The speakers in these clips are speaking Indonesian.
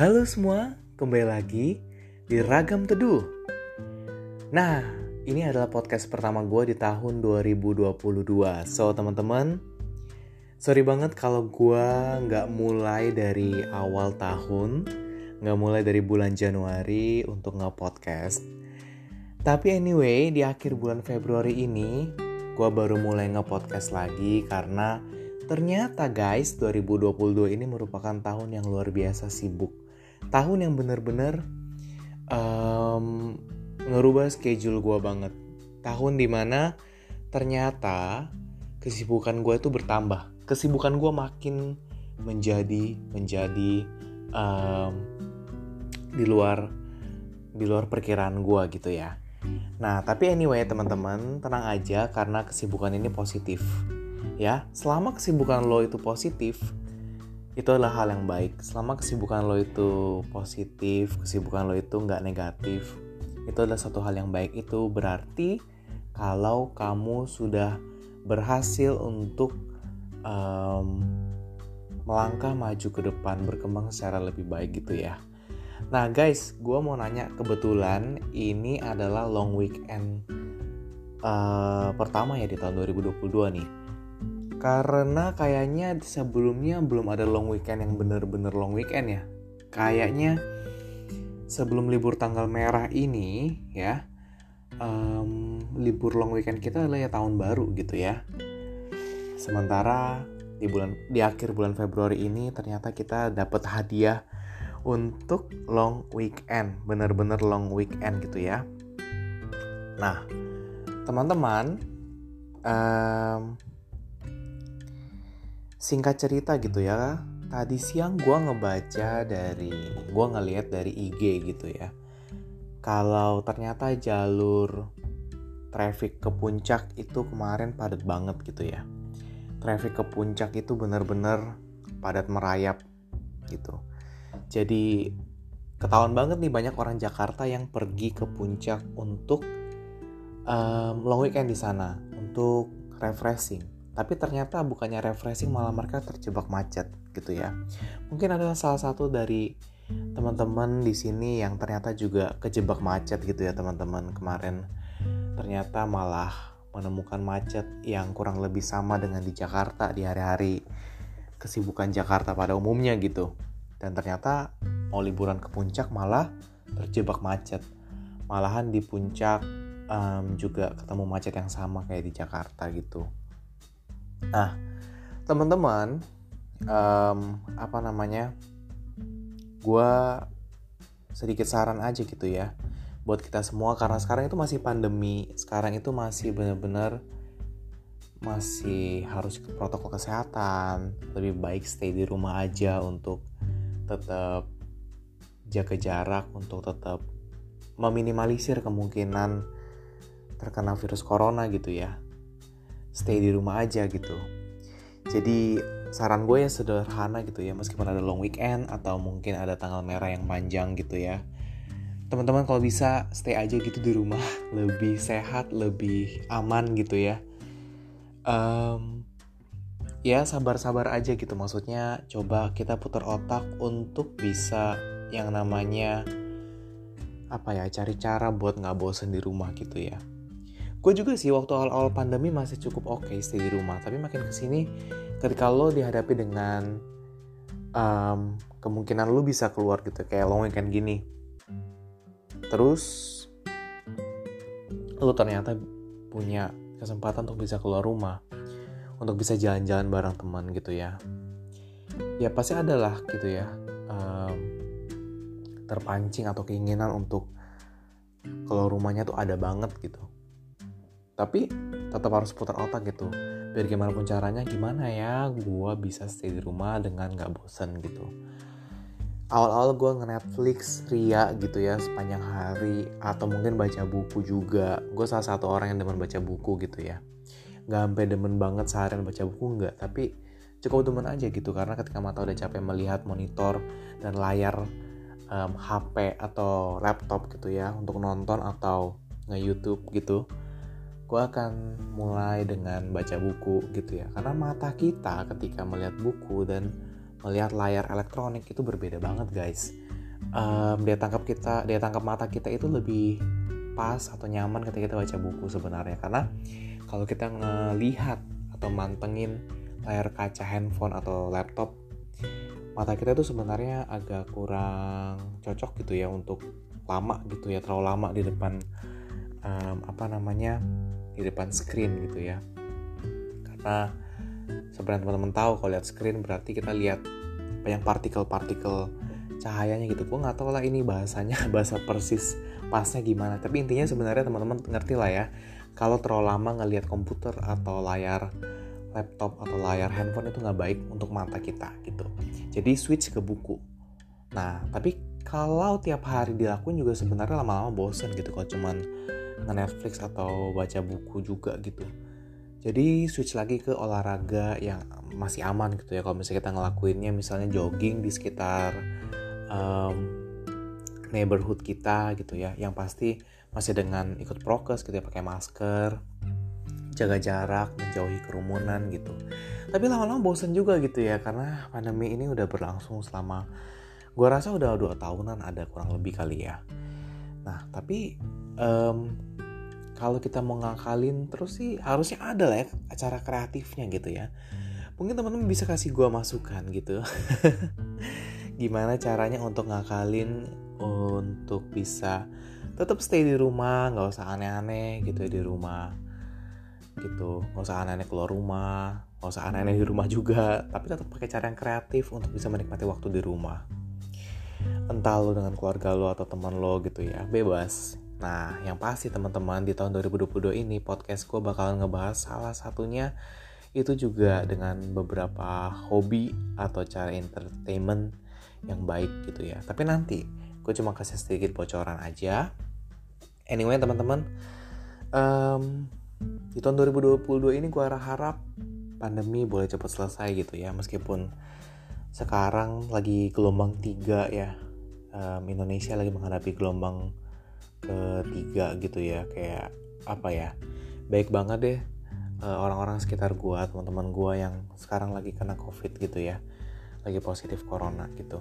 Halo semua, kembali lagi di Ragam Teduh. Nah, ini adalah podcast pertama gue di tahun 2022. So, teman-teman, sorry banget kalau gue nggak mulai dari awal tahun, nggak mulai dari bulan Januari untuk nge-podcast. Tapi anyway, di akhir bulan Februari ini, gue baru mulai nge-podcast lagi karena Ternyata guys, 2022 ini merupakan tahun yang luar biasa sibuk. Tahun yang bener-bener um, ngerubah schedule gue banget. Tahun di mana ternyata kesibukan gue itu bertambah. Kesibukan gue makin menjadi menjadi um, di luar di luar perkiraan gue gitu ya. Nah, tapi anyway teman-teman, tenang aja karena kesibukan ini positif ya selama kesibukan lo itu positif itu adalah hal yang baik. Selama kesibukan lo itu positif kesibukan lo itu nggak negatif itu adalah satu hal yang baik. Itu berarti kalau kamu sudah berhasil untuk um, melangkah maju ke depan berkembang secara lebih baik gitu ya. Nah guys gue mau nanya kebetulan ini adalah long weekend uh, pertama ya di tahun 2022 nih karena kayaknya sebelumnya belum ada long weekend yang bener-bener long weekend ya. Kayaknya sebelum libur tanggal merah ini ya, um, libur long weekend kita adalah ya tahun baru gitu ya. Sementara di bulan di akhir bulan Februari ini ternyata kita dapat hadiah untuk long weekend, bener-bener long weekend gitu ya. Nah, teman-teman, um, singkat cerita gitu ya. Tadi siang gue ngebaca dari gue ngeliat dari IG gitu ya. Kalau ternyata jalur traffic ke puncak itu kemarin padat banget gitu ya. Traffic ke puncak itu bener-bener padat merayap gitu. Jadi ketahuan banget nih banyak orang Jakarta yang pergi ke puncak untuk um, long weekend di sana untuk refreshing tapi ternyata bukannya refreshing malah mereka terjebak macet gitu ya. Mungkin adalah salah satu dari teman-teman di sini yang ternyata juga kejebak macet gitu ya teman-teman. Kemarin ternyata malah menemukan macet yang kurang lebih sama dengan di Jakarta di hari-hari kesibukan Jakarta pada umumnya gitu. Dan ternyata mau liburan ke puncak malah terjebak macet. Malahan di puncak um, juga ketemu macet yang sama kayak di Jakarta gitu Nah, teman-teman, um, apa namanya? Gue sedikit saran aja gitu ya buat kita semua karena sekarang itu masih pandemi, sekarang itu masih benar-benar masih harus protokol kesehatan, lebih baik stay di rumah aja untuk tetap jaga jarak, untuk tetap meminimalisir kemungkinan terkena virus corona gitu ya stay di rumah aja gitu. Jadi saran gue ya sederhana gitu ya meskipun ada long weekend atau mungkin ada tanggal merah yang panjang gitu ya teman-teman kalau bisa stay aja gitu di rumah lebih sehat lebih aman gitu ya. Um, ya sabar-sabar aja gitu maksudnya coba kita putar otak untuk bisa yang namanya apa ya cari cara buat nggak bosen di rumah gitu ya gue juga sih waktu awal-awal pandemi masih cukup oke okay stay di rumah. Tapi makin ke sini ketika lo dihadapi dengan um, kemungkinan lo bisa keluar gitu kayak long weekend gini. Terus lo ternyata punya kesempatan untuk bisa keluar rumah. Untuk bisa jalan-jalan bareng teman gitu ya. Ya pasti adalah gitu ya um, terpancing atau keinginan untuk kalau rumahnya tuh ada banget gitu tapi tetap harus putar otak gitu. Biar gimana pun caranya gimana ya gue bisa stay di rumah dengan gak bosen gitu. Awal-awal gue nge-Netflix ria gitu ya sepanjang hari. Atau mungkin baca buku juga. Gue salah satu orang yang demen baca buku gitu ya. Gak sampai demen banget seharian baca buku nggak. Tapi cukup demen aja gitu. Karena ketika mata udah capek melihat monitor dan layar um, HP atau laptop gitu ya untuk nonton atau nge-YouTube gitu gue akan mulai dengan baca buku gitu ya. Karena mata kita ketika melihat buku dan melihat layar elektronik itu berbeda banget guys. Um, dia tangkap kita dia tangkap mata kita itu lebih pas atau nyaman ketika kita baca buku sebenarnya. Karena kalau kita ngelihat atau mantengin layar kaca handphone atau laptop mata kita itu sebenarnya agak kurang cocok gitu ya untuk lama gitu ya terlalu lama di depan um, apa namanya di depan screen gitu ya. Karena sebenarnya teman-teman tahu kalau lihat screen berarti kita lihat banyak partikel-partikel cahayanya gitu. Gue nggak tahu lah ini bahasanya bahasa persis pasnya gimana. Tapi intinya sebenarnya teman-teman ngerti lah ya kalau terlalu lama ngelihat komputer atau layar laptop atau layar handphone itu nggak baik untuk mata kita gitu. Jadi switch ke buku. Nah tapi kalau tiap hari dilakuin juga sebenarnya lama-lama bosen gitu kalau cuman nge-Netflix atau baca buku juga gitu. Jadi switch lagi ke olahraga yang masih aman gitu ya. Kalau misalnya kita ngelakuinnya misalnya jogging di sekitar um, neighborhood kita gitu ya. Yang pasti masih dengan ikut prokes gitu ya pakai masker jaga jarak menjauhi kerumunan gitu. Tapi lama-lama bosen juga gitu ya karena pandemi ini udah berlangsung selama gue rasa udah dua tahunan ada kurang lebih kali ya nah tapi um, kalau kita mau ngakalin terus sih harusnya ada lah ya acara kreatifnya gitu ya. Mungkin teman-teman bisa kasih gue masukan gitu. Gimana caranya untuk ngakalin untuk bisa tetap stay di rumah nggak usah aneh-aneh gitu ya di rumah gitu. Nggak usah aneh-aneh keluar rumah nggak usah aneh-aneh di rumah juga tapi tetap pakai cara yang kreatif untuk bisa menikmati waktu di rumah entah lo dengan keluarga lo atau teman lo gitu ya bebas Nah, yang pasti teman-teman di tahun 2022 ini podcast gue bakalan ngebahas salah satunya itu juga dengan beberapa hobi atau cara entertainment yang baik gitu ya. Tapi nanti gue cuma kasih sedikit bocoran aja. Anyway teman-teman, um, di tahun 2022 ini gue harap pandemi boleh cepat selesai gitu ya. Meskipun sekarang lagi gelombang tiga ya, um, Indonesia lagi menghadapi gelombang ketiga gitu ya. Kayak apa ya baik banget deh eh, orang-orang sekitar gua teman-teman gua yang sekarang lagi kena covid gitu ya. Lagi positif corona gitu.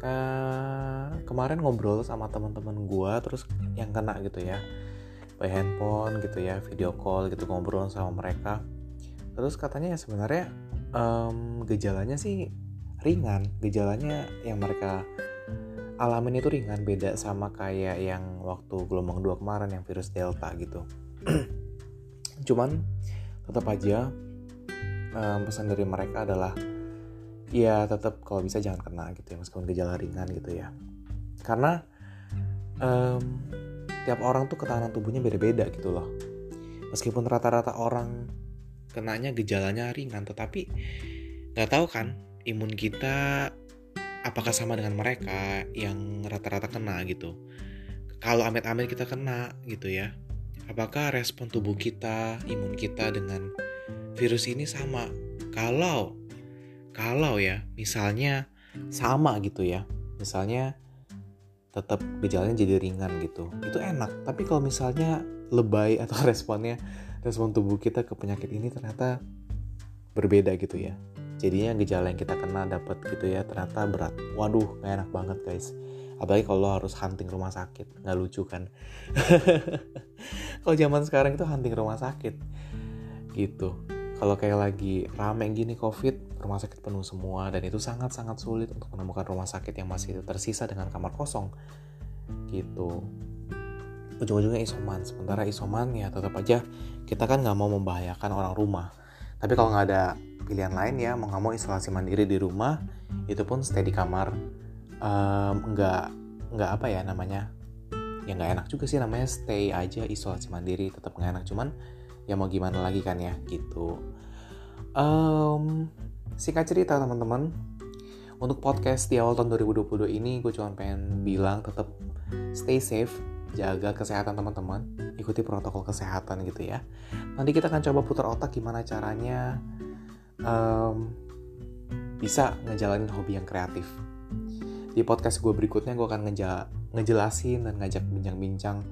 Ke, kemarin ngobrol sama teman-teman gua terus yang kena gitu ya. By handphone gitu ya video call gitu ngobrol sama mereka. Terus katanya ya sebenarnya um, gejalanya sih ringan gejalanya yang mereka alamin itu ringan beda sama kayak yang waktu gelombang 2 kemarin yang virus delta gitu. Cuman tetap aja um, pesan dari mereka adalah ya tetap kalau bisa jangan kena gitu ya meskipun gejala ringan gitu ya. Karena um, tiap orang tuh ketahanan tubuhnya beda-beda gitu loh. Meskipun rata-rata orang kenanya gejalanya ringan tetapi nggak tahu kan imun kita apakah sama dengan mereka yang rata-rata kena gitu? Kalau amit-amit kita kena gitu ya apakah respon tubuh kita imun kita dengan virus ini sama? Kalau kalau ya misalnya sama gitu ya misalnya tetap gejalanya jadi ringan gitu itu enak. Tapi kalau misalnya lebay atau responnya respon tubuh kita ke penyakit ini ternyata berbeda gitu ya jadinya gejala yang kita kena dapat gitu ya ternyata berat. Waduh gak enak banget guys. Apalagi kalau harus hunting rumah sakit. Nggak lucu kan? Kalau zaman sekarang itu hunting rumah sakit. Gitu. Kalau kayak lagi rame gini covid rumah sakit penuh semua. Dan itu sangat sangat sulit untuk menemukan rumah sakit yang masih tersisa dengan kamar kosong. Gitu. Ujung-ujungnya isoman. Sementara isoman ya tetap aja kita kan nggak mau membahayakan orang rumah. Tapi kalau nggak ada pilihan lain ya mau nggak mau isolasi mandiri di rumah itu pun stay di kamar. Um, nggak nggak apa ya namanya ya nggak enak juga sih namanya stay aja isolasi mandiri tetap nggak enak. Cuman ya mau gimana lagi kan ya gitu. Um, singkat cerita teman-teman untuk podcast di awal tahun 2022 ini gue cuma pengen bilang tetap stay safe jaga kesehatan teman-teman ikuti protokol kesehatan gitu ya. Nanti kita akan coba putar otak gimana caranya um, bisa ngejalanin hobi yang kreatif. Di podcast gue berikutnya gue akan ngeja ngejelasin dan ngajak bincang-bincang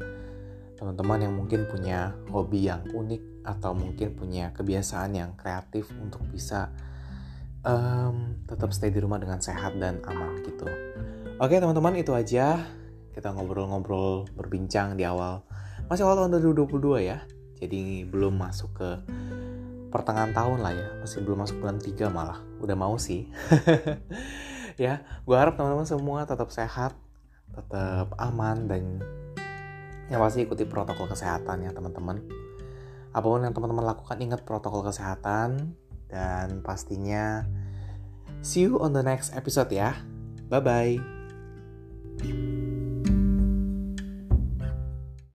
teman-teman yang mungkin punya hobi yang unik atau mungkin punya kebiasaan yang kreatif untuk bisa um, tetap stay di rumah dengan sehat dan aman gitu. Oke teman-teman itu aja kita ngobrol-ngobrol berbincang di awal masih awal tahun 2022 ya jadi belum masuk ke pertengahan tahun lah ya masih belum masuk bulan 3 malah. Udah mau sih. Ya gue harap teman-teman semua tetap sehat tetap aman dan yang pasti ikuti protokol kesehatan ya teman-teman. Apa pun yang teman-teman lakukan ingat protokol kesehatan dan pastinya see you on the next episode ya. Bye bye.